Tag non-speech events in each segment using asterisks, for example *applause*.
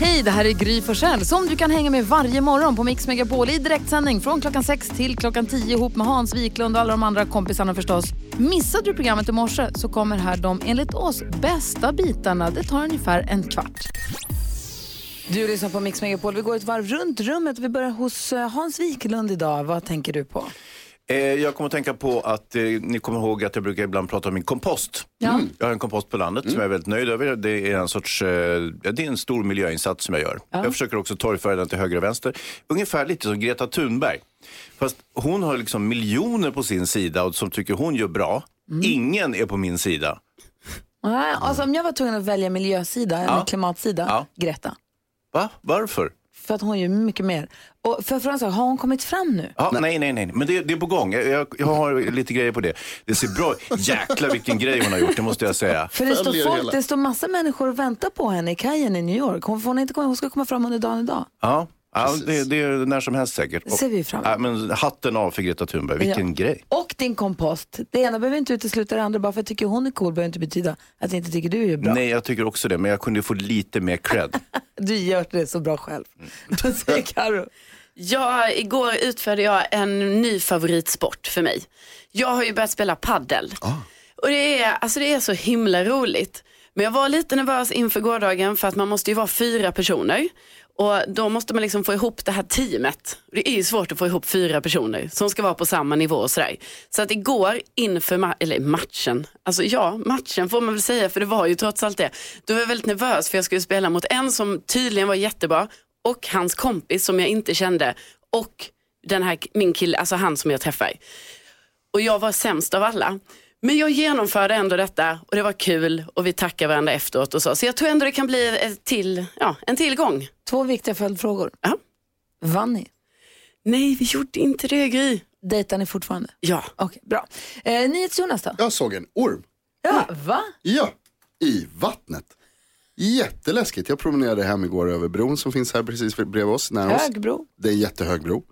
Hej, det här är Gry Forssell som du kan hänga med varje morgon på Mix Megapol i direktsändning från klockan 6 till klockan 10 ihop med Hans Wiklund och alla de andra kompisarna förstås. Missade du programmet i morse så kommer här de enligt oss bästa bitarna. Det tar ungefär en kvart. Du lyssnar på Mix Megapol. Vi går ett varv runt rummet. Vi börjar hos eh, Hans Wiklund idag. Vad tänker du på? Eh, jag kommer att tänka på att eh, ni kommer ihåg att jag brukar ibland prata om min kompost. Ja. Jag har en kompost på landet som jag är väldigt nöjd över. Det är en sorts, eh, ja, det är en stor miljöinsats som jag gör. Jag försöker också torgföra den till höger och vänster. Ungefär lite som Greta Thunberg. Fast hon har liksom miljoner på sin sida och som tycker hon gör bra. Ingen är på min sida. Nej, Alltså, om jag var tvungen att välja miljösida eller Ja. klimatsida, Ja. Greta. Va? Varför? För att hon gör mycket mer. Och för, för en sak, har hon kommit fram nu? Ja, nej, nej, nej. Men det, det är på gång. Jag, jag, jag har lite grejer på det. Det ser bra Jäklar vilken grej hon har gjort, det måste jag säga. För det står, folk, det står massa människor och väntar på henne i kajen i New York. Hon, får hon, inte komma, hon ska komma fram under dagen idag. Ja, ja det, det är när som helst säkert. Det ser vi fram. Ja, men hatten av för Greta Thunberg, vilken Ja. grej. Och din kompost. Det ena behöver inte utesluta det andra. Bara för att jag tycker hon är cool behöver inte betyda att jag inte tycker du är bra. Nej, jag tycker också det, men jag kunde få lite mer cred. *laughs* Du gör det så bra själv. Vad säger Karo? Ja, igår utförde jag en ny favoritsport för mig. Jag har ju börjat spela paddel. Och det är, alltså det är så himla roligt. Men jag var lite nervös inför gårdagen för att man måste ju vara fyra personer. Och då måste man liksom få ihop det här teamet. Det är ju svårt att få ihop fyra personer som ska vara på samma nivå och sådär. Så att igår inför ma- eller matchen, alltså ja, matchen får man väl säga för det var ju trots allt det. Då var jag väldigt nervös för jag skulle spela mot en som tydligen var jättebra och hans kompis som jag inte kände och den här, min kille, alltså han som jag träffar. Och jag var sämst av alla. Men jag genomförde ändå detta och det var kul och vi tackade varandra efteråt och så. Så jag tror ändå det kan bli ett till, ja, en tillgång. Två viktiga följdfrågor. Ja. Vann ni? Nej, vi gjorde inte det Gry. Dejtar ni fortfarande? Ja. Okej, bra. Eh, NyhetsJonas då? Jag såg en orm. Ja, va? Ja, i vattnet. Jätteläskigt. Jag promenerade hem igår över bron som finns här precis bredvid oss. Nära oss. Högbro? Det är en jättehög bro. Och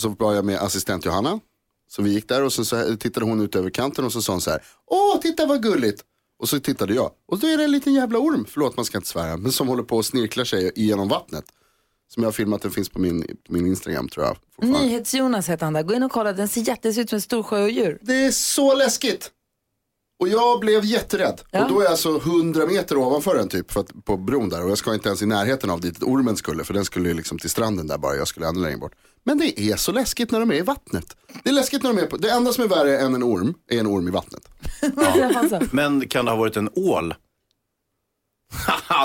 så var jag med assistent Johanna. Så vi gick där och så, så tittade hon ut över kanten och så sa hon så här. Åh, titta vad gulligt. Och så tittade jag. Och då är det en liten jävla orm, förlåt man ska inte svära, men som håller på och snirklar sig genom vattnet. Som jag har filmat, den finns på min, på min Instagram tror jag. NyhetsJonas heter han där. Gå in och kolla, den ser jättes ut som en stor sjöodjur. Det är så läskigt. Och jag blev jätterädd. Ja. Och då är jag alltså 100 meter ovanför den typ för att, på bron där. Och jag ska inte ens i närheten av dit ormen skulle. För den skulle ju liksom till stranden där bara. Jag skulle ännu längre bort. Men det är så läskigt när de är i vattnet. Det är läskigt när de är på, det enda som är värre än en orm är en orm i vattnet. *laughs* Alltså. Men kan det ha varit en ål?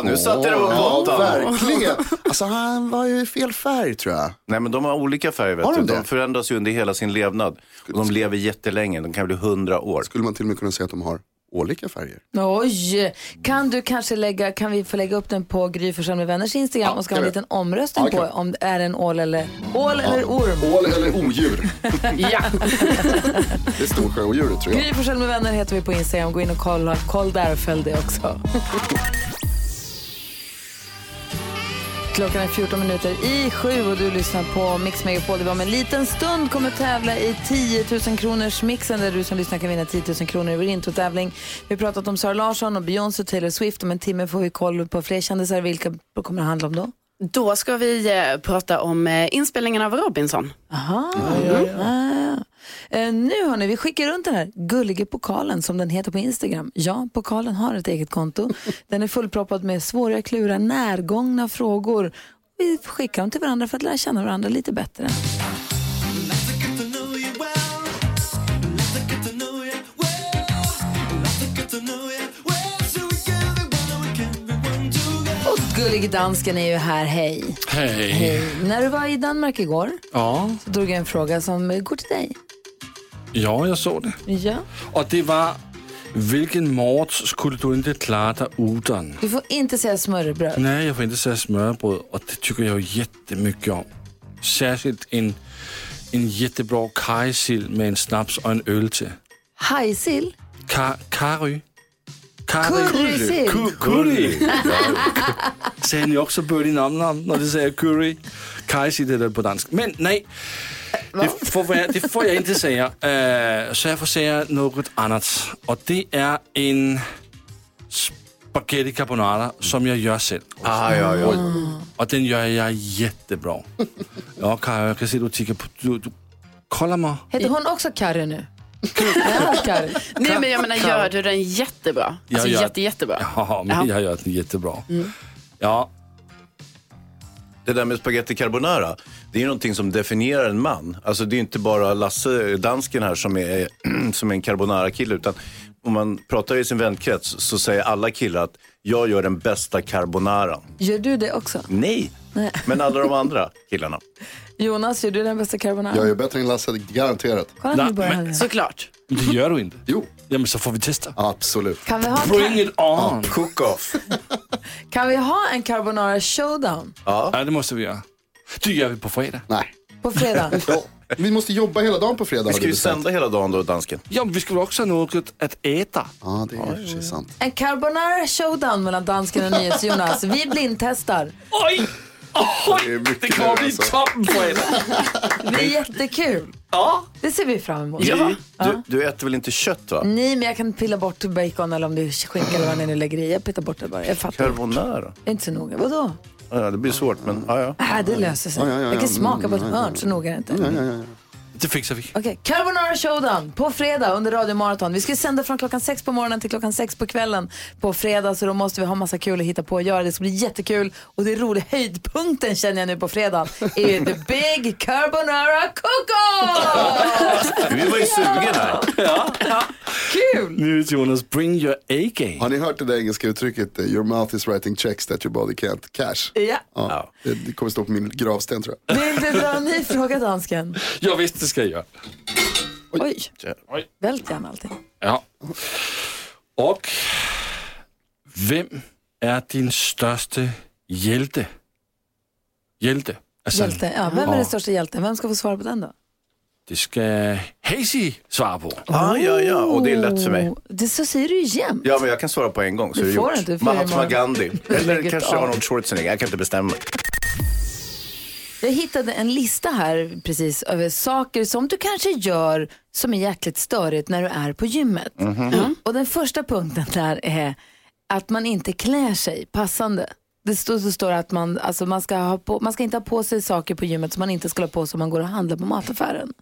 Nu satte du på Ja, pottan. verkligen. Alltså han var ju i fel färg tror jag. Nej, men de har olika färger. Vet Har du. de De, det? förändras ju under hela sin levnad. Och de lever jättelänge, de kan bli hundra år. Skulle man till och med kunna säga att de har olika färger. Oj! Kan du kanske lägga, kan vi få lägga upp den på Gry Forssell med vänners Instagram Ja, och ska ha en kan vi. liten omröstning Ja, på kan vi. om det är en ål eller, ål eller orm? Ål eller odjur. *laughs* Ja! *laughs* Det är storsjöodjuret tror jag. Gry Forssell med vänner heter vi på Instagram. Gå in och kolla, koll där och följ det också. Klockan är 14 minuter i sju och du lyssnar på Mix Megapol. Det var om en liten stund kommer tävla i 10 000 kronors mixen där du som lyssnar kan vinna 10 000 kronor i vår introtävling. Vi har pratat om Sara Larsson och Beyoncé och Taylor Swift. Om en timme får vi koll på fler kändisar. Vilka kommer det handla om då? Då ska vi eh, prata om eh, inspelningen av Robinson. Aha, ja, ja. Eh, nu hörni, vi skickar runt den här gulliga pokalen som den heter på Instagram. Ja, pokalen har ett eget konto. Den är fullproppad med svåra klurar, närgångna frågor. Vi skickar dem till varandra för att lära känna varandra lite bättre. Och gullige dansken är ju här, hej. Hej. Hej. När du var i Danmark igår Ja, så drog jag en fråga som går till dig. ja, jag såg det. Ja. Och det var, vilken mat skulle du inte klara dig utan? Du får inte säga smörrebröd. Nej, jag får inte säga smörbröd och det tycker jag jättemycket om. Särskilt en, en jättebra kajsill med en snaps och en öl till. Hajsill? Ka, curry. Currysill? Curry. Säger ni också bödig namn när du säger curry? Kajsill är det på dansk. Men nej, det får, vara, det får jag inte säga. Eh, så jag får säga något annat. Och det är en spaghetti carbonara som jag gör själv. Ah, ja, ja. Och den gör jag jättebra. Ja, Kaja, jag kan se du tittar på... Du, du, kolla mig. Heter hon också Carro nu? Nej men jag menar gör du den jättebra? Alltså Jag gör- jätte, jättebra. Ja, men jag gör den jättebra. Ja, Det där med spaghetti carbonara, det är någonting som definierar en man. Alltså det är inte bara Lasse, dansken här, som är, *clears throat* som är en carbonara-kille. Utan om man pratar i sin vänkrets så säger alla killar att jag gör den bästa carbonaran. Gör du det också? Nej, men alla de andra killarna. *laughs* Jonas, gör du den bästa carbonara? Jag är bättre än Lasse, garanterat. Kolla Nej, nu börjar men- det gör du inte. Jo, Ja, men så får vi testa. absolut. Kan vi ha en, Bring it on! Cook-off. kan vi ha en carbonara showdown Ja, det måste vi göra. Det gör vi på fredag. Nej. på fredag? *laughs* Ja, vi måste jobba hela dagen på fredag. Vi ska ju sända hela dagen då, dansken. Ja, men vi väl också ha något att äta. Ja, det är sig sant. En carbonara showdown mellan dansken och NyhetsJonas. Vi blindtestar. Oj! Oj! Det är mycket Det kommer bli alltså. toppen fredag. Det blir jättekul. Ja. Det ser vi fram emot. Du, du, du äter väl inte kött va? Nej, men jag kan pilla bort bacon eller om det är skinka eller vad ni nu lägger i. Jag pittar bort det bara. Jag fattar. Carbonara? Jag är inte så noga. Vadå? Ja, det blir svårt, men ja, ja. Äh, det löser sig. Ja, ja, ja, Jag kan ja. smaka på ett ja, hörn, så noga är det inte. Det fixar vi. Okej, Carbonara Showdown på fredag under Radio Marathon. Vi ska sända från klockan sex på morgonen till klockan sex på kvällen på fredag så då måste vi ha massa kul att hitta på och göra. Det ska bli jättekul och det är roligt. Höjdpunkten känner jag nu på fredag är The Big Carbonara Cook-Off! *laughs* Vi var ju sugen här. Kul! Nu Jonas, bring your A-game. Har ni hört det där engelska uttrycket, eh, your mouth is writing checks that your body can't cash? Ja. Ja, det, det kommer stå på min gravsten tror jag. Vill du dra en ny fråga dansken? Ja, visst det ska jag göra. Oj, Oj. vält gärna allting. Ja. Och vem är din största hjälte? Hjälte? Alltså, Hjälte. Ja, vem är den största hjälten? Vem ska få svara på den då? Det ska Hazy svara på. Ah, ja, ja, och det är lätt för mig. Oh, Det så säger du ju jämt. Ja, men jag kan svara på en gång så Du är det gjort. inte, för Mahatma. Gandhi. *laughs* Eller kanske. Arnold Schwarzenegger. Jag kan inte bestämma. Jag hittade en lista här precis över saker som du kanske gör som är jäkligt störigt när du är på gymmet. Ja. Och den första punkten där är att man inte klär sig passande. Det står, det står att man, alltså man, ska ha på, man ska inte ha på sig saker på gymmet som man inte ska ha på sig om man går och handlar på mataffären.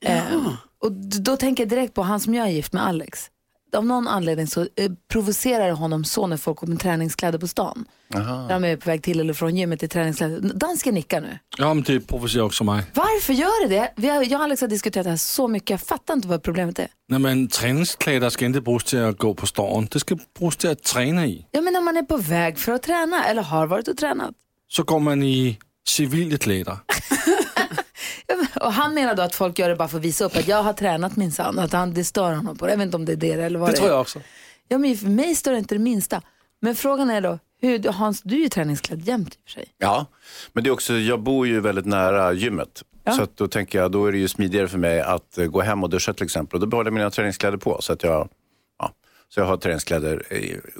Eh, och då tänker jag direkt på han som jag är gift med, Alex. Av någon anledning så eh, provocerar det honom så när folk går med träningskläder på stan. När de är på väg till eller från gymmet i träningskläder. Dansken nickar nu. Ja, men det provocerar också mig. Varför gör det det? Vi har, jag och Alex har diskuterat det här så mycket. Jag fattar inte vad problemet är. Nej, men träningskläder ska inte brukas till att gå på stan. Det ska brukas till att träna i. Ja, men när man är på väg för att träna eller har varit och tränat. Så går man i civila kläder. Ja, *laughs* men- *laughs* Och han menar då att folk gör det bara för att visa upp att jag har tränat minsann. Att han, det stör honom på det. Jag vet inte om det är det eller vad Det det, tror jag också. Ja, men för mig står det inte det minsta. Men frågan är då, hur, Hans, du är ju träningsklädd jämt i och för sig. Ja, men det är också, jag bor ju väldigt nära gymmet. Så att då tänker jag, då är det ju smidigare för mig att eh, gå hem och duscha till exempel. Och då behåller jag mina träningskläder på. Så att jag, ja, så jag har träningskläder,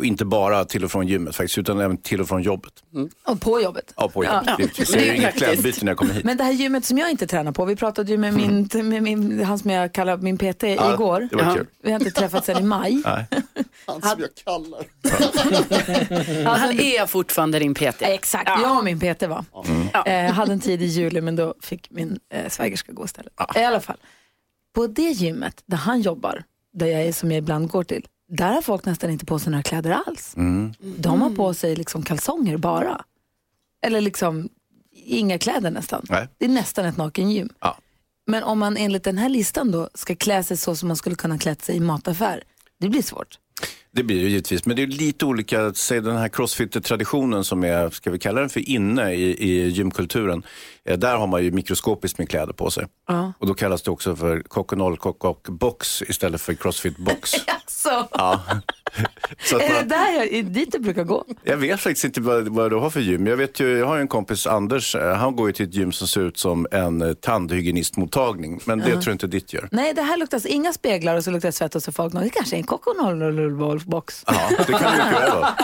inte bara till och från gymmet faktiskt, utan även till och från jobbet. Och på jobbet. Ja, på jobbet. Ja. Det gör är inga praktiskt. klädbyten när jag kommer hit. Men det här gymmet som jag inte tränar på, vi pratade ju med, min, med min, han som jag kallar min PT Ja, igår. Det var kul. Vi har inte träffats sedan i maj. *laughs* Nej. Han som jag kallar. *laughs* Han är fortfarande din PT. Exakt, jag och min PT var. Eh, hade en tid i juli men då fick min eh, svägerska gå istället. I alla fall, på det gymmet där han jobbar, där jag är som jag ibland går till, där har folk nästan inte på sig några kläder alls. De har på sig liksom kalsonger bara. Eller liksom inga kläder nästan. Nej. Det är nästan ett nakengym. Ja. Men om man enligt den här listan då ska klä sig så som man skulle kunna klä sig i mataffär, det blir svårt. Det blir det givetvis, men det är lite olika. Säg den här crossfit-traditionen som är, ska vi kalla den för inne i, i gymkulturen. Eh, där har man ju mikroskopiskt med kläder på sig. Ja. Och då kallas det också för kock och kock och box istället för crossfit-box. Alltså, *laughs* ja. Så *laughs* är det man, där jag, dit du brukar gå? jag vet faktiskt inte vad, vad du har för gym. Jag, vet ju, jag har ju en kompis, Anders, eh, han går ju till ett gym som ser ut som en eh, tandhygienistmottagning. Men det tror jag inte ditt gör. Nej, det här luktar inga speglar och så luktar det svett och så folk, det kanske är en kokonollbox. Ja, det kan du mycket väl vara.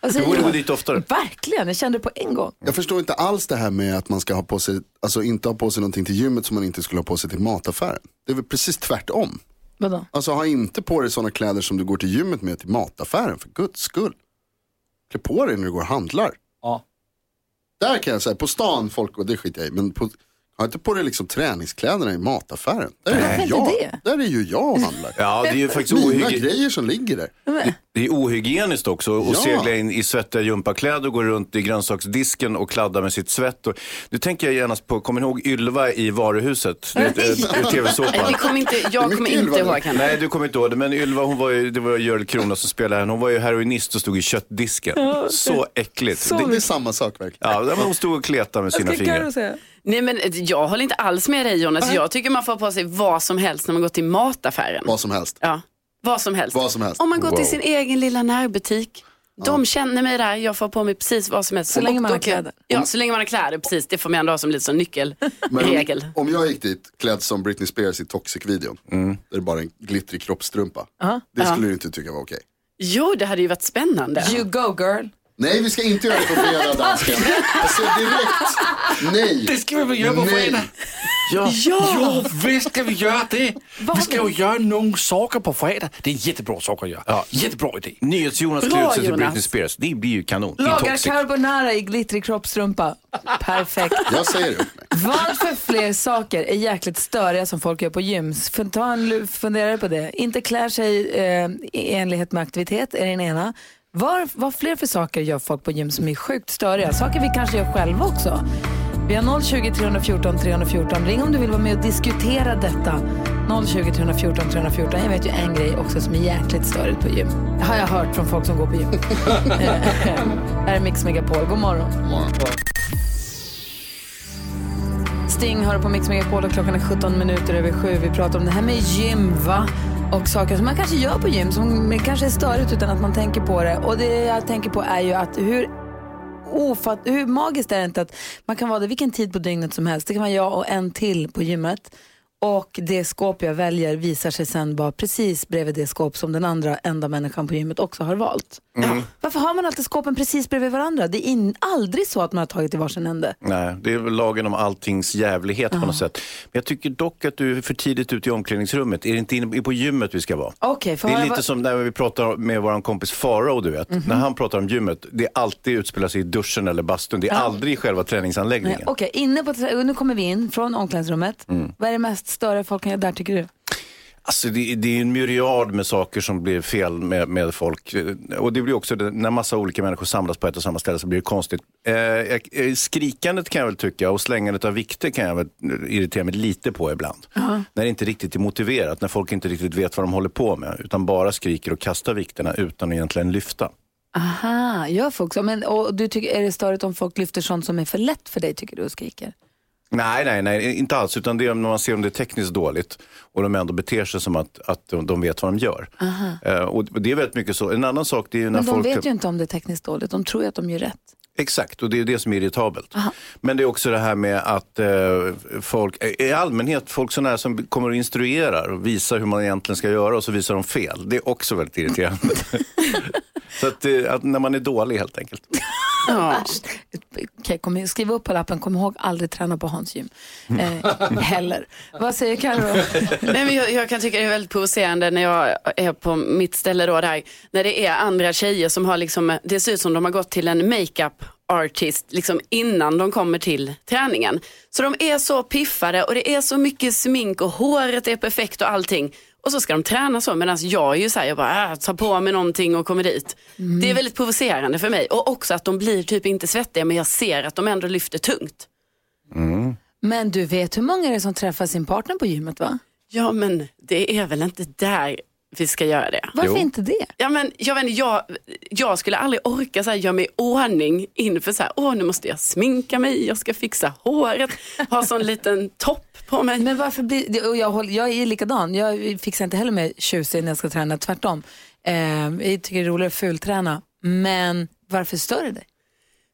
Alltså, Du borde gå dit oftare. Verkligen, jag kände det på en gång. Jag förstår inte alls det här med att man ska ha på sig, alltså inte ha på sig någonting till gymmet som man inte skulle ha på sig till mataffären. Det är väl precis tvärtom. Vadå? Alltså ha inte på dig sådana kläder som du går till gymmet med till mataffären för guds skull. klä på dig när du går och handlar. Ja. Där kan jag säga, på stan, folk, och det skiter jag i, men på, ha inte på dig liksom träningskläderna i mataffären. Där är, inte jag, det? där är ju jag och handlar. Ja, det är ju faktiskt Mina ohygge- grejer som ligger där. det är ohygieniskt också att Ja. segla in i svettiga gympakläder och gå runt i grönsaksdisken och kladda med sitt svett. Och, nu tänker jag gärna på, kommer ni ihåg Ylva i varuhuset? Det tv-såpan. Nej, vi kommer inte, jag kommer inte Ylva. ihåg henne. Nej, du kommer inte ihåg det. Men Ylva, hon var ju, det var Görel Krona som spelade henne. Hon var ju heroinist och stod i köttdisken. Så äckligt. Så Det, Det är samma sak verkligen. ja, men hon stod och kletade med sina fingrar. Nej men jag håller inte alls med dig Jonas. Jag tycker man får på sig vad som helst när man går till mataffären. Vad som helst. Ja, vad som helst. Vad som helst. Om man går Wow. till sin egen lilla närbutik. De känner mig där, jag får på mig precis vad som helst. Så länge man har kläder. Ja, så länge man har kläder, precis. Det får man ändå ha som lite som nyckelregel. *laughs* om, om jag gick dit klädd som Britney Spears i Toxic-videon, Mm. där det är bara en glittrig kroppstrumpa. Det skulle du inte tycka var okej. Jo, det hade ju varit spännande. You go girl. Nej, vi ska inte göra det på fredag, *laughs* dansken. Alltså direkt. Nej. Det ska vi väl göra på Nej. fredag? Ja. Jo, visst ska vi göra det. Vi ska ju göra några saker på fredag. Det är jättebra saker att göra. Ja. Jättebra idé. NyhetsJonas klär ut sig till. Britney Spears. Det blir ju kanon. Lagar Toxic. carbonara i glittrig kroppstrumpa. Perfekt. *laughs* Jag säger upp mig. Vad för fler saker är jäkligt störiga som folk gör på gym? Fun- Ta en lu- funderare på det. Inte klär sig eh, i enlighet med aktivitet är den ena. Vad, vad fler för saker gör folk på gym som är sjukt störiga? Saker vi kanske gör själva också. Vi har 020 314 314. Ring om du vill vara med och diskutera detta. 020 314 314. Jag vet ju en grej också som är jäkligt störigt på gym. Det har jag hört från folk som går på gym. *laughs* Här är Mix Megapol. God morgon. Sting hör på Mix Megapol och klockan är 17 minuter över sju. Vi pratar om det här med gym, va? Och saker som man kanske gör på gym som kanske är störigt utan att man tänker på det. Och det jag tänker på är ju att hur ofatt, hur magiskt är det inte att man kan vara där vilken tid på dygnet som helst. Det kan vara jag och en till på gymmet. Och det skåp jag väljer visar sig sen vara precis bredvid det skåp som den andra enda människan på gymmet också har valt. Varför har man alltid skåpen precis bredvid varandra? Det är in, aldrig så att man har tagit i varsin ände. Nej, det är väl lagen om alltings jävlighet på något sätt. Men jag tycker dock att du är för tidigt ute i omklädningsrummet. Är det inte inne på gymmet vi ska vara? För Det är lite va- som när vi pratar med vår kompis Farao, du vet. När han pratar om gymmet, det är alltid utspelar sig i duschen eller bastun. Det är aldrig i själva träningsanläggningen. Okej, inne på nu kommer vi in från omklädningsrummet. Vad är det mest större folk kan göra där tycker du? Alltså det, det är en myriad med saker som blir fel med, med folk. Och det blir också, det, när massa olika människor samlas på ett och samma ställe så blir det konstigt. Eh, eh, skrikandet kan jag väl tycka och slängandet av vikter kan jag väl irritera mig lite på ibland. När det inte riktigt är motiverat, när folk inte riktigt vet vad de håller på med. Utan bara skriker och kastar vikterna utan att egentligen lyfta. Aha, gör folk så? Men, och du tycker, är det störigt om folk lyfter sånt som är för lätt för dig tycker du och skriker? Nej, nej, nej, inte alls. Utan det är när man ser om det är tekniskt dåligt och de ändå beter sig som att, att de, vet vad de gör. Eh, och det är väldigt mycket så. En annan sak det är ju när Men de folk... vet ju inte om det är tekniskt dåligt, de tror ju att de gör rätt. Exakt, och det är det som är irritabelt. Men det är också det här med att eh, folk, eh, i allmänhet, folk sådana här som kommer och instruerar och visar hur man egentligen ska göra och så visar de fel. Det är också väldigt irriterande. *laughs* så att, eh, att när man är dålig helt enkelt. Ja. Okej, kom, skriv upp på lappen, kom ihåg aldrig träna på Hans gym. Eh, *laughs* heller. Vad säger Carro? *laughs* Nej, men jag, jag kan tycka det är väldigt provocerande när jag är på mitt ställe då där, när det är andra tjejer som har liksom, det ser ut som de har gått till en makeup artist liksom innan de kommer till träningen. Så de är så piffade och det är så mycket smink och håret är perfekt och allting. Och så ska de träna så medan jag är ju så här, jag bara äh, tar på mig någonting och kommer dit. Det är väldigt provocerande för mig och också att de blir typ inte svettiga men jag ser att de ändå lyfter tungt. Men du vet hur många är det som träffar sin partner på gymmet va? Ja men det är väl inte där vi ska göra det. Varför Jo. inte det? Ja, men, jag, vet, inte, jag, jag skulle aldrig orka så här, göra mig i ordning inför så här, åh nu måste jag sminka mig, jag ska fixa håret, ha sån liten topp på mig. Men varför blir, och jag, håller, jag är likadan, jag fixar inte heller med tjusig när jag ska träna, tvärtom. Eh, jag tycker det är roligare att fulträna, men varför stör det dig?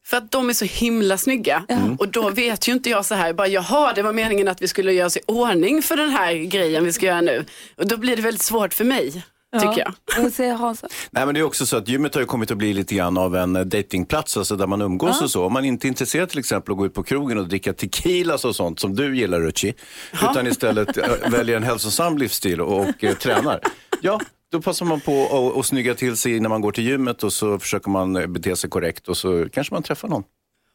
För att de är så himla snygga. Och då vet ju inte jag så här, bara jaha det var meningen att vi skulle göra oss i ordning för den här grejen vi ska göra nu. Och då blir det väldigt svårt för mig, tycker jag. Ja, vad säger Hans? Nej, men det är också så att gymmet har ju kommit att bli lite grann av en eh, datingplats, alltså där man umgås och så. Om man inte är intresserad till exempel att gå ut på krogen och dricka tequilas och sånt som du gillar Ruchi, utan istället eh, väljer en hälsosam livsstil och, och eh, tränar. Ja, då passar man på att, snygga till sig när man går till gymmet och så försöker man bete sig korrekt och så kanske man träffar någon.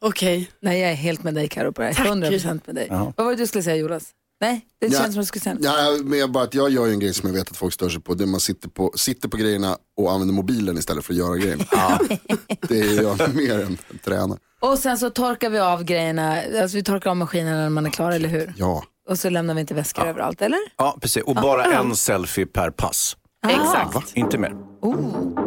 Okej. Nej, jag är helt med dig Karo på det här. 100% med dig. Jaha. Vad var det du skulle säga Jonas? Nej, det Ja. känns som att du skulle säga. Ja, men jag, bara att jag gör ju en grej som jag vet att folk stör sig på. Det är man sitter på, sitter på grejerna och använder mobilen istället för att göra grejen. *laughs* Det är jag mer än tränar. Och sen så torkar vi av grejerna, alltså vi torkar av maskinen när man är klar, eller hur? Ja. Och så lämnar vi inte väskor överallt, eller? Ja, precis. Och bara en selfie per pass. Exakt. Inte mer. B-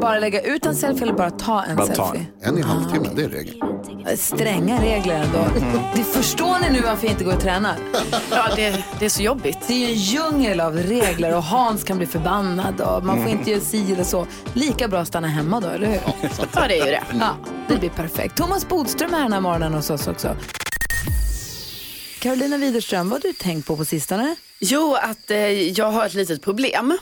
Bara lägga ut en selfie eller bara ta en Bara ta selfie? En i halvtimmen, det är regeln. Eh, Stränga regler ändå. Det förstår ni nu varför jag inte går och tränar? *laughs* Ja, det, det är så jobbigt. Det är ju en djungel av regler och Hans kan bli förbannad och man får inte göra si eller så. Lika bra att stanna hemma då, eller hur? Ja, det är ju det. Ja, det blir perfekt. Thomas Bodström är här den här morgonen hos oss också. Carolina Widerström, vad har du tänkt på på sistone? Jo, att eh, jag har ett litet problem.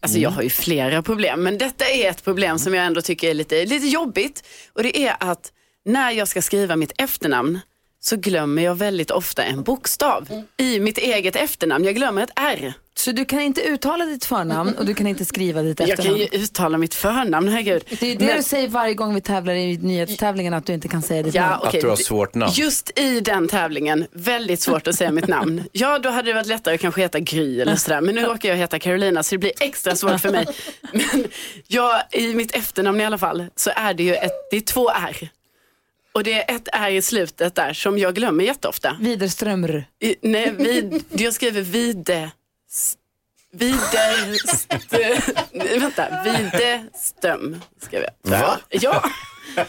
Alltså jag har ju flera problem, men detta är ett problem som jag ändå tycker är lite, lite jobbigt. Och det är att när jag ska skriva mitt efternamn så glömmer jag väldigt ofta en bokstav i mitt eget efternamn. Jag glömmer ett R. Så du kan inte uttala ditt förnamn och du kan inte skriva ditt Jag kan efternamn? ju uttala mitt förnamn, herregud. Det är det Men- du säger varje gång vi tävlar i nyhetstävlingen att du inte kan säga ditt Ja, namn. okej. Att du har svårt namn. Just i den tävlingen, väldigt svårt att säga mitt namn. Ja, då hade det varit lättare att kanske heta Gry eller sådär. Men nu råkar jag heta Carolina så det blir extra svårt för mig. Men ja, i mitt efternamn i alla fall så är det ju ett, det är två R. Och det är ett R i slutet där som jag glömmer jätteofta. Widerströmr. I, nej, vid, jag skriver vide... s- Widerst... *laughs* Vänta, Widestöm skrev jag. Va? Ja,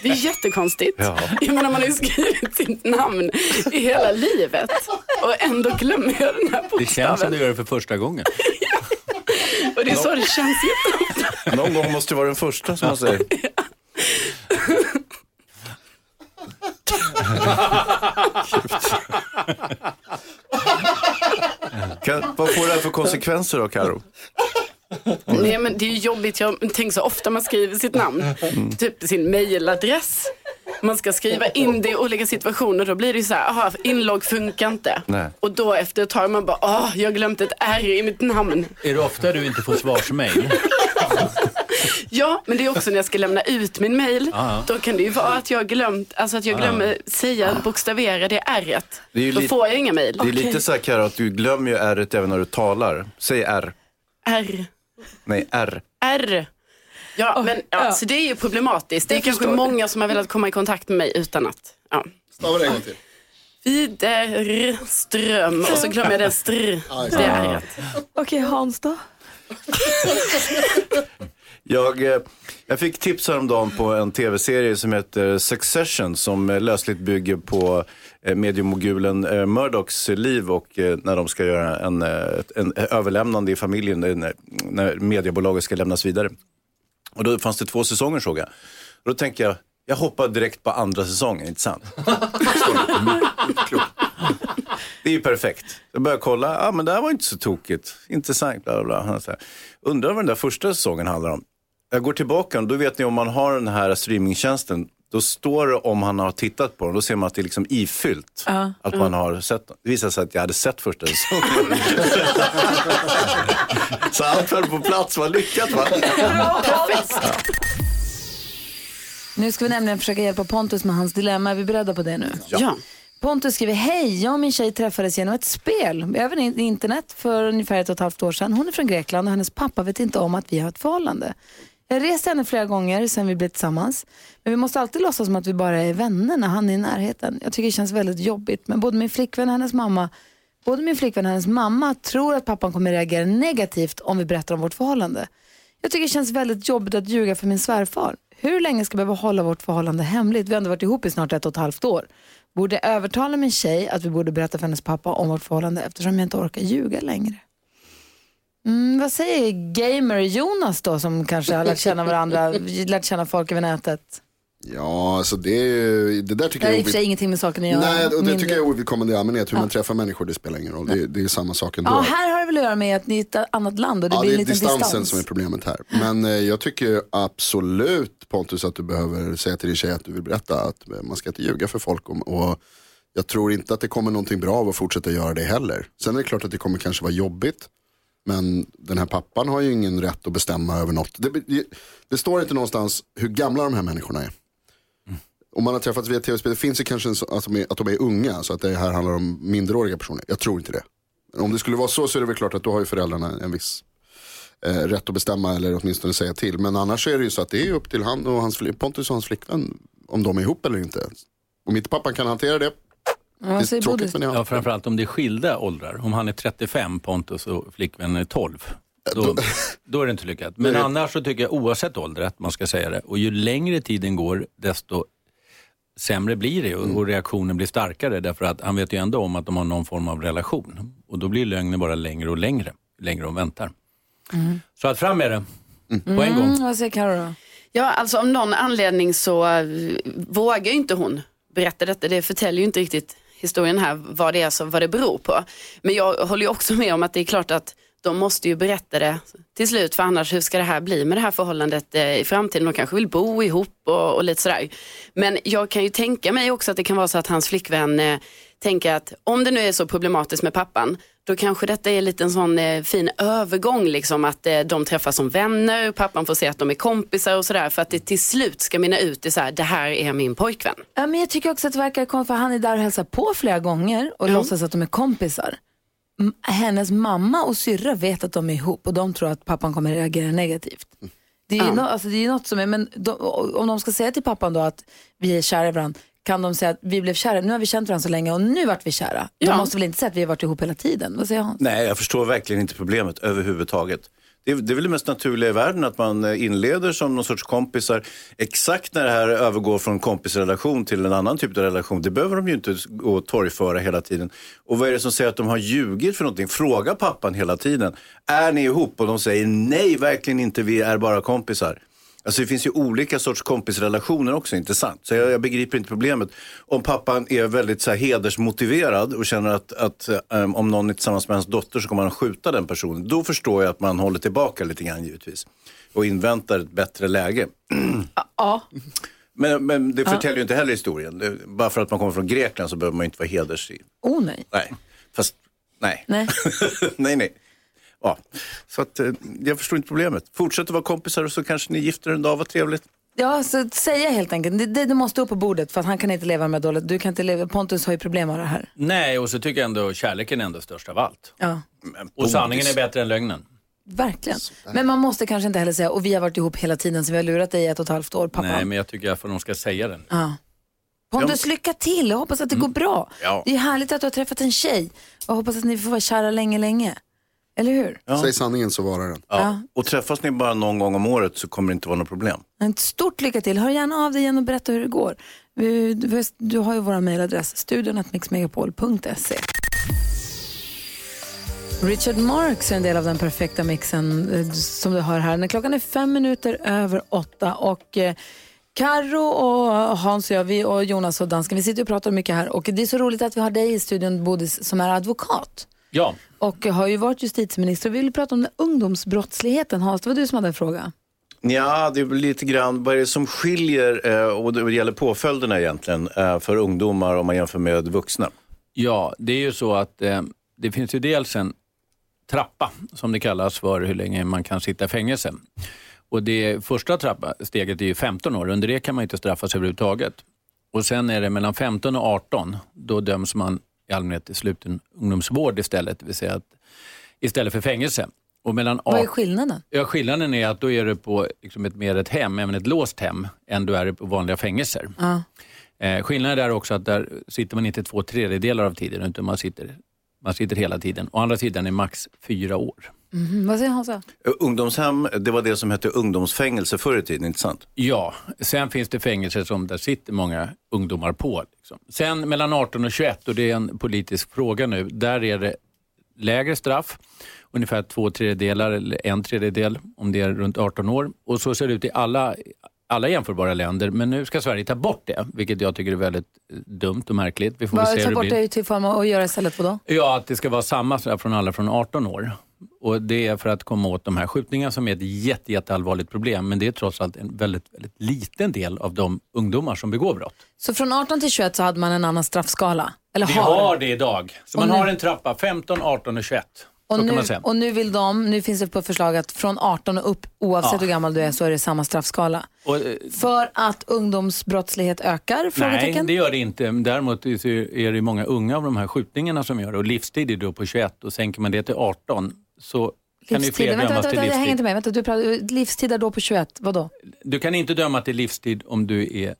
det är jättekonstigt. Ja. Jag menar man har ju skrivit sitt namn i hela livet och ändå glömmer jag den här Det känns som bokstaven. du gör det för första gången. *laughs* Och det är så det känns jätteofta. Någon gång måste det vara den första som man säger. *laughs* Kan, vad får det här för konsekvenser då, Karo? Nej men det är ju jobbigt, jag tänker så ofta man skriver sitt namn, typ sin mailadress. Man ska skriva in det i olika situationer, då blir det ju så här, aha, inlogg funkar inte. Nej. Och då efter ett tag man bara, åh, jag har glömt ett R i mitt namn. Är det ofta du inte får svarsmail? *laughs* Ja, men det är också när jag ska lämna ut min mail, Ja, då kan det ju vara att jag har glömt, alltså att jag glömmer säga, bokstavera det R. Det är Då lite- får jag inga mail. Det är lite så här, Karo, att du glömmer ju R även när du talar. Säg R. R. Nej, R. R. Ja, men ja, så det är ju problematiskt. Det är Jag kanske många som har velat komma i kontakt med mig utan att, ja. Stava det en gång till. Widerström och så glömmer jag det str. Det är rätt. Okej, Hans då? *laughs* Jag, eh, jag fick tips häromdagen på en tv-serie som heter Succession som eh, lösligt bygger på eh, mediemogulen Murdochs liv och när de ska göra en, en, överlämnande i familjen när, när mediebolaget ska lämnas vidare. Och då fanns det två säsonger såg jag. Och då tänker jag, jag hoppar direkt på andra säsongen, inte sant? Det är ju perfekt. Jag börjar kolla, ah, men det här var inte så tokigt. Intressant, bla bla bla. Undrar vad den där första säsongen handlar om. Jag går tillbaka, och då vet ni om man har den här streamingtjänsten, då står det om han har tittat på den, då ser man att det är liksom ifyllt. Att man har sett den. Det visade sig att jag hade sett första säsongen. *laughs* så allt föll på plats, vad lyckat va? *laughs* Nu ska vi nämligen försöka hjälpa Pontus med hans dilemma. Är vi beredda på det nu? Ja. Pontus skriver, hej, jag och min tjej träffades genom ett spel över in- internet för ungefär ett och ett halvt år sedan. Hon är från Grekland och hennes pappa vet inte om att vi har ett förhållande. Jag har rest henne flera gånger sen vi blev tillsammans. Men vi måste alltid låtsas som att vi bara är vänner när han är i närheten. Jag tycker det känns väldigt jobbigt. Men både min flickvän och hennes mamma Både min flickvän och hennes mamma tror att pappan kommer reagera negativt om vi berättar om vårt förhållande. Jag tycker det känns väldigt jobbigt att ljuga för min svärfar. Hur länge ska vi behöva hålla vårt förhållande hemligt? Vi har ändå varit ihop i snart ett och ett halvt år. Borde jag övertala min tjej att vi borde berätta för hennes pappa om vårt förhållande eftersom jag inte orkar ljuga längre? Mm, vad säger gamer-Jonas då som kanske har lärt känna varandra, lärt känna folk över nätet? Ja, alltså det, är det där tycker Det har jag för sig ingenting med saken att göra. Nej, och det Mindre- tycker jag är ovidkommande i allmänhet. Hur man träffar människor, det spelar ingen roll. Det, det är samma sak ändå. Ja, här har det väl att göra med att ni är ett annat land och det Ja, blir det en är liten distansen distans. som är problemet här. Men eh, jag tycker absolut Pontus att du behöver säga till din tjej att du vill berätta att eh, man ska inte ljuga för folk. Om, och jag tror inte att det kommer någonting bra av att fortsätta göra det heller. Sen är det klart att det kommer kanske vara jobbigt. Men den här pappan har ju ingen rätt att bestämma över något. Det, det, står inte någonstans hur gamla de här människorna är. Om man har träffats via tv-spel, det finns ju kanske en, att, de är, att de är unga, så att det här handlar om minderåriga personer. Jag tror inte det. Om det skulle vara så så är det väl klart att då har ju föräldrarna en viss eh, rätt att bestämma eller åtminstone säga till. Men annars är det ju så att det är upp till han och hans, Pontus och hans flickvän om de är ihop eller inte. Om inte pappan kan hantera det, Ja, det är tråkigt men Ja, ja. framförallt om det är skilda åldrar. Om han är 35, Pontus, och flickvännen är 12. Då, då är det inte lyckat. Men annars så tycker jag oavsett ålder att man ska säga det. Och ju längre tiden går desto sämre blir det och, och reaktionen blir starkare därför att han vet ju ändå om att de har någon form av relation. Och då blir lögnen bara längre och längre, längre de väntar. Så att fram med det, på en gång. Mm, vad säger Carro då? Ja, alltså av någon anledning så eh, vågar ju inte hon berätta detta. Det förtäljer ju inte riktigt historien här vad det är som, vad det beror på. Men jag håller ju också med om att det är klart att de måste ju berätta det till slut för annars hur ska det här bli med det här förhållandet eh, i framtiden? De kanske vill bo ihop och, och lite sådär. Men jag kan ju tänka mig också att det kan vara så att hans flickvän eh, tänker att om det nu är så problematiskt med pappan då kanske detta är lite en sån eh, fin övergång, liksom att eh, de träffas som vänner, pappan får se att de är kompisar och sådär för att det till slut ska mynna ut i så här, det här är min pojkvän. Ja, men jag tycker också att det verkar konstigt för han är där och hälsar på flera gånger och låtsas att de är kompisar. M- Hennes mamma och syrra vet att de är ihop och de tror att pappan kommer reagera negativt. Det är ju nå- alltså, det är ju något som är, men de, om de ska säga till pappan då att vi är kära i varandra, kan de säga att vi blev kära, nu har vi känt varandra så länge och nu vart vi kära. De Ja. måste väl inte säga att vi har varit ihop hela tiden? Vad säger Hans? Nej, jag förstår verkligen inte problemet överhuvudtaget. Det är, det är väl det mest naturliga i världen att man eh, inleder som någon sorts kompisar. Exakt när det här övergår från kompisrelation till en annan typ av relation, det behöver de ju inte gå och torgföra hela tiden. Och vad är det som säger att de har ljugit för någonting? Fråga pappan hela tiden. Är ni ihop? Och de säger nej, verkligen inte, vi är bara kompisar. Alltså det finns ju olika sorts kompisrelationer också, inte sant? Så jag, jag begriper inte problemet. Om pappan är väldigt så här, hedersmotiverad och känner att, att um, om någon är tillsammans med hans dotter så kommer han skjuta den personen. Då förstår jag att man håller tillbaka lite grann givetvis. Och inväntar ett bättre läge. Ja. Men, men det förtäljer ju inte heller historien. Bara för att man kommer från Grekland så behöver man inte vara heders. Oh nej. Nej, fast nej. nej. *laughs* nej, nej. Ja. Så att, eh, jag förstår inte problemet. Fortsätt att vara kompisar och så kanske ni gifter er en dag, vad trevligt. Ja, så säga helt enkelt. Det, det, det måste upp på bordet för att han kan inte leva med dåligt. Du kan inte leva, Pontus har ju problem med det här. Nej, och så tycker jag ändå kärleken är ändå störst av allt. Ja. Och sanningen är bättre än lögnen. Verkligen. Men man måste kanske inte heller säga, och vi har varit ihop hela tiden så vi har lurat dig i ett och ett halvt år, pappa. Nej, men jag tycker att de ska säga den. Ja. Pontus, lycka till. Jag hoppas att det går bra. Ja. Det är härligt att du har träffat en tjej. Jag hoppas att ni får vara kära länge, länge. Eller hur? Säg sanningen så varar den. Ja. Och träffas ni bara någon gång om året så kommer det inte vara något problem. Ett stort lycka till. Hör gärna av dig igen och berätta hur det går. Du, har ju vår mejladress, studion.mixmegapol.se. Richard Marx är en del av den perfekta mixen eh, som du hör här. När klockan är fem minuter över åtta och eh, Karo och Hans och jag, vi och Jonas och dansken, vi sitter och pratar mycket här och det är så roligt att vi har dig i studion, Bodis, som är advokat Ja, och har ju varit justitieminister. Vi vill prata om den ungdomsbrottsligheten. Hans, det var du som hade en fråga. Ja, det är lite grann vad är det som skiljer, eh, och det gäller påföljderna egentligen, eh, för ungdomar om man jämför med vuxna. ja, det är ju så att eh, det finns ju dels en trappa som det kallas för hur länge man kan sitta i fängelse. Och det första trappa, steget är ju 15 år, under det kan man inte straffas överhuvudtaget. Och sen är det mellan 15 och 18, då döms man i allmänhet till sluten ungdomsvård istället, det vill säga att istället för fängelse. Och mellan Vad är 18 skillnaden? Ja, skillnaden är att då är du på liksom ett, mer ett hem, även ett låst hem, än du är på vanliga fängelser. Ja. Eh, skillnaden är också att där sitter man inte två tredjedelar av tiden, utan man sitter, man sitter hela tiden. Å andra sidan är max fyra år. Mhm, vad säger Hansa? Ungdomshem, det var det som hette ungdomsfängelse förr i tiden, inte sant? Ja, sen finns det fängelser som där sitter många ungdomar på. Liksom. Sen mellan 18 och 21, och det är en politisk fråga nu, där är det lägre straff, ungefär två tredjedelar eller en tredjedel om det är runt 18 år. Och så ser det ut i alla, alla jämförbara länder, men nu ska Sverige ta bort det, vilket jag tycker är väldigt eh, dumt och märkligt. Vi får väl se Vad hur ta det bort blir. det till form av att göra istället för då? Ja, att det ska vara samma straff från alla från 18 år. Och Det är för att komma åt de här skjutningarna som är ett jätte, jätteallvarligt problem. Men det är trots allt en väldigt, väldigt liten del av de ungdomar som begår brott. Så från 18 till 21 så hade man en annan straffskala? Eller Vi har? har det idag. Så man Och nu- har en trappa 15, 18 och 21. Och nu, man och nu vill de, nu finns det på förslag att från 18 och upp, oavsett Ja. hur gammal du är, så är det samma straffskala. Och, eh, För att ungdomsbrottslighet ökar? Nej, det gör det inte. Däremot är det- är det många unga av de här skjutningarna som gör det. Och livstid är då på 21 och sänker man det till 18 så kan ju Livstid. fler Vänta, dömas vänta, till vänta, jag hänger livstid. inte med. Vänta, du pratar, livstid är då på 21, vadå? Du kan inte döma till livstid om du är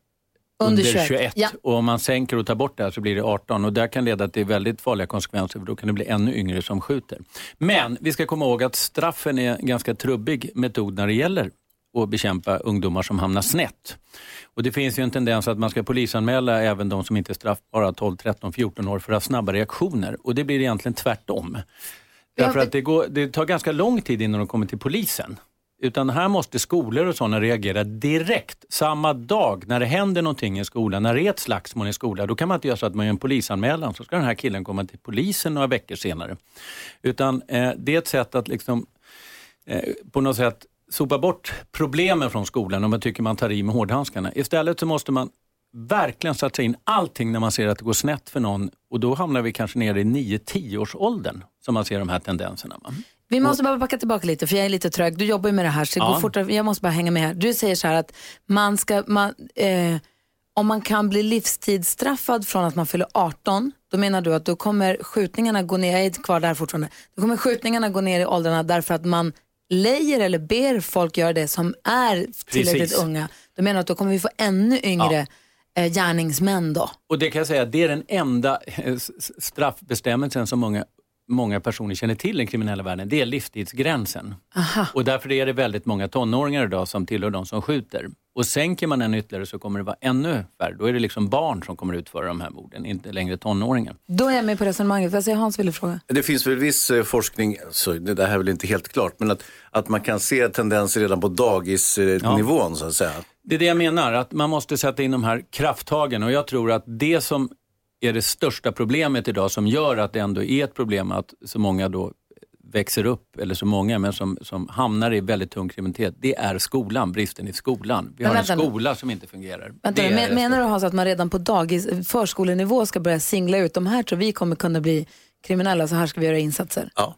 under 21. 21. Ja. Och om man sänker och tar bort det här så blir det 18 och det kan leda till väldigt farliga konsekvenser för då kan det bli ännu yngre som skjuter. Men vi ska komma ihåg att straffen är en ganska trubbig metod när det gäller att bekämpa ungdomar som hamnar snett. Och det finns ju en tendens att man ska polisanmäla även de som inte är straffbara 12, 13, 14 år för att ha snabba reaktioner och det blir egentligen tvärtom. Därför att det, går, det tar ganska lång tid innan de kommer till polisen. Utan här måste skolor och sådana reagera direkt, samma dag när det händer någonting i skolan, när det är ett slagsmål i skolan. Då kan man inte göra så att man gör en polisanmälan, så ska den här killen komma till polisen några veckor senare. Utan eh, det är ett sätt att liksom, eh, på något sätt sopa bort problemen från skolan om man tycker man tar i med hårdhandskarna. Istället så måste man verkligen satsa in allting när man ser att det går snett för någon och då hamnar vi kanske nere i 9-10 års åldern som man ser de här tendenserna. Va? Vi måste bara backa tillbaka lite för jag är lite trög. Du jobbar ju med det här så det Ja. går fortare. Jag måste bara hänga med här. Du säger så här att man ska, man, eh, om man kan bli livstidsstraffad från att man fyller 18, då menar du att då kommer skjutningarna gå ner, jag är kvar där fortfarande, då kommer skjutningarna gå ner i åldrarna därför att man lejer eller ber folk göra det som är tillräckligt Precis. unga. Du menar att då kommer vi få ännu yngre eh, gärningsmän då? Och det kan jag säga, det är den enda eh, straffbestämmelsen som många, många personer känner till i den kriminella världen. Det är livstidsgränsen. Och därför är det väldigt många tonåringar idag som tillhör de som skjuter. Och sänker man den ytterligare så kommer det vara ännu färre. Då är det liksom barn som kommer utföra de här morden, inte längre tonåringar. Då är jag med på resonemanget. Vad säger Hans ville fråga? Det finns väl viss eh, forskning, så det där är väl inte helt klart, men att, att man kan se tendenser redan på dagisnivån så att säga. Det är det jag menar, att man måste sätta in de här krafttagen och jag tror att det som är det största problemet idag som gör att det ändå är ett problem att så många då växer upp, eller så många, men som, som hamnar i väldigt tung kriminalitet, det är skolan, bristen i skolan. Vi Men har en vänta skola som inte fungerar. Vänta, men, det menar du. Hans att man redan på dagis, förskolenivå ska börja singla ut de här tror vi kommer kunna bli kriminella, så här ska vi göra insatser? Ja.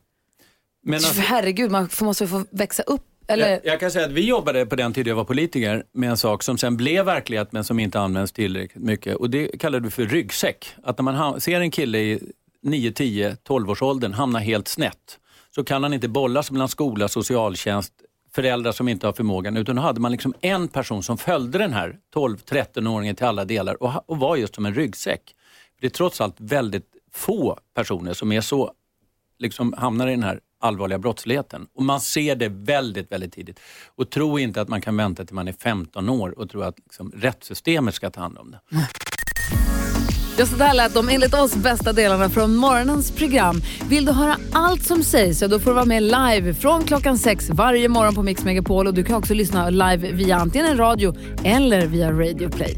Men alltså, herregud, man måste få växa upp. Eller, jag, jag kan säga att vi jobbade på den tiden jag var politiker med en sak som sen blev verklighet men som inte används tillräckligt mycket och det kallade vi för ryggsäck. Att när man ser en kille i 9, 10, 12 års åldern hamna helt snett så kan han inte bollas mellan skola, socialtjänst, föräldrar som inte har förmågan utan då hade man liksom en person som följde den här 12-13-åringen till alla delar och, och var just som en ryggsäck. Det är trots allt väldigt få personer som är så liksom hamnar i den här allvarliga brottsligheten. Och man ser det väldigt, väldigt tidigt. Och tro inte att man kan vänta till man är 15 år och tro att liksom, rättssystemet ska ta hand om det. *laughs* Just det där lät de enligt oss bästa delarna från morgonens program. Vill du höra allt som sägs så då får du vara med live från klockan sex varje morgon på Mix Megapol och du kan också lyssna live via antingen en radio eller via Radio Play.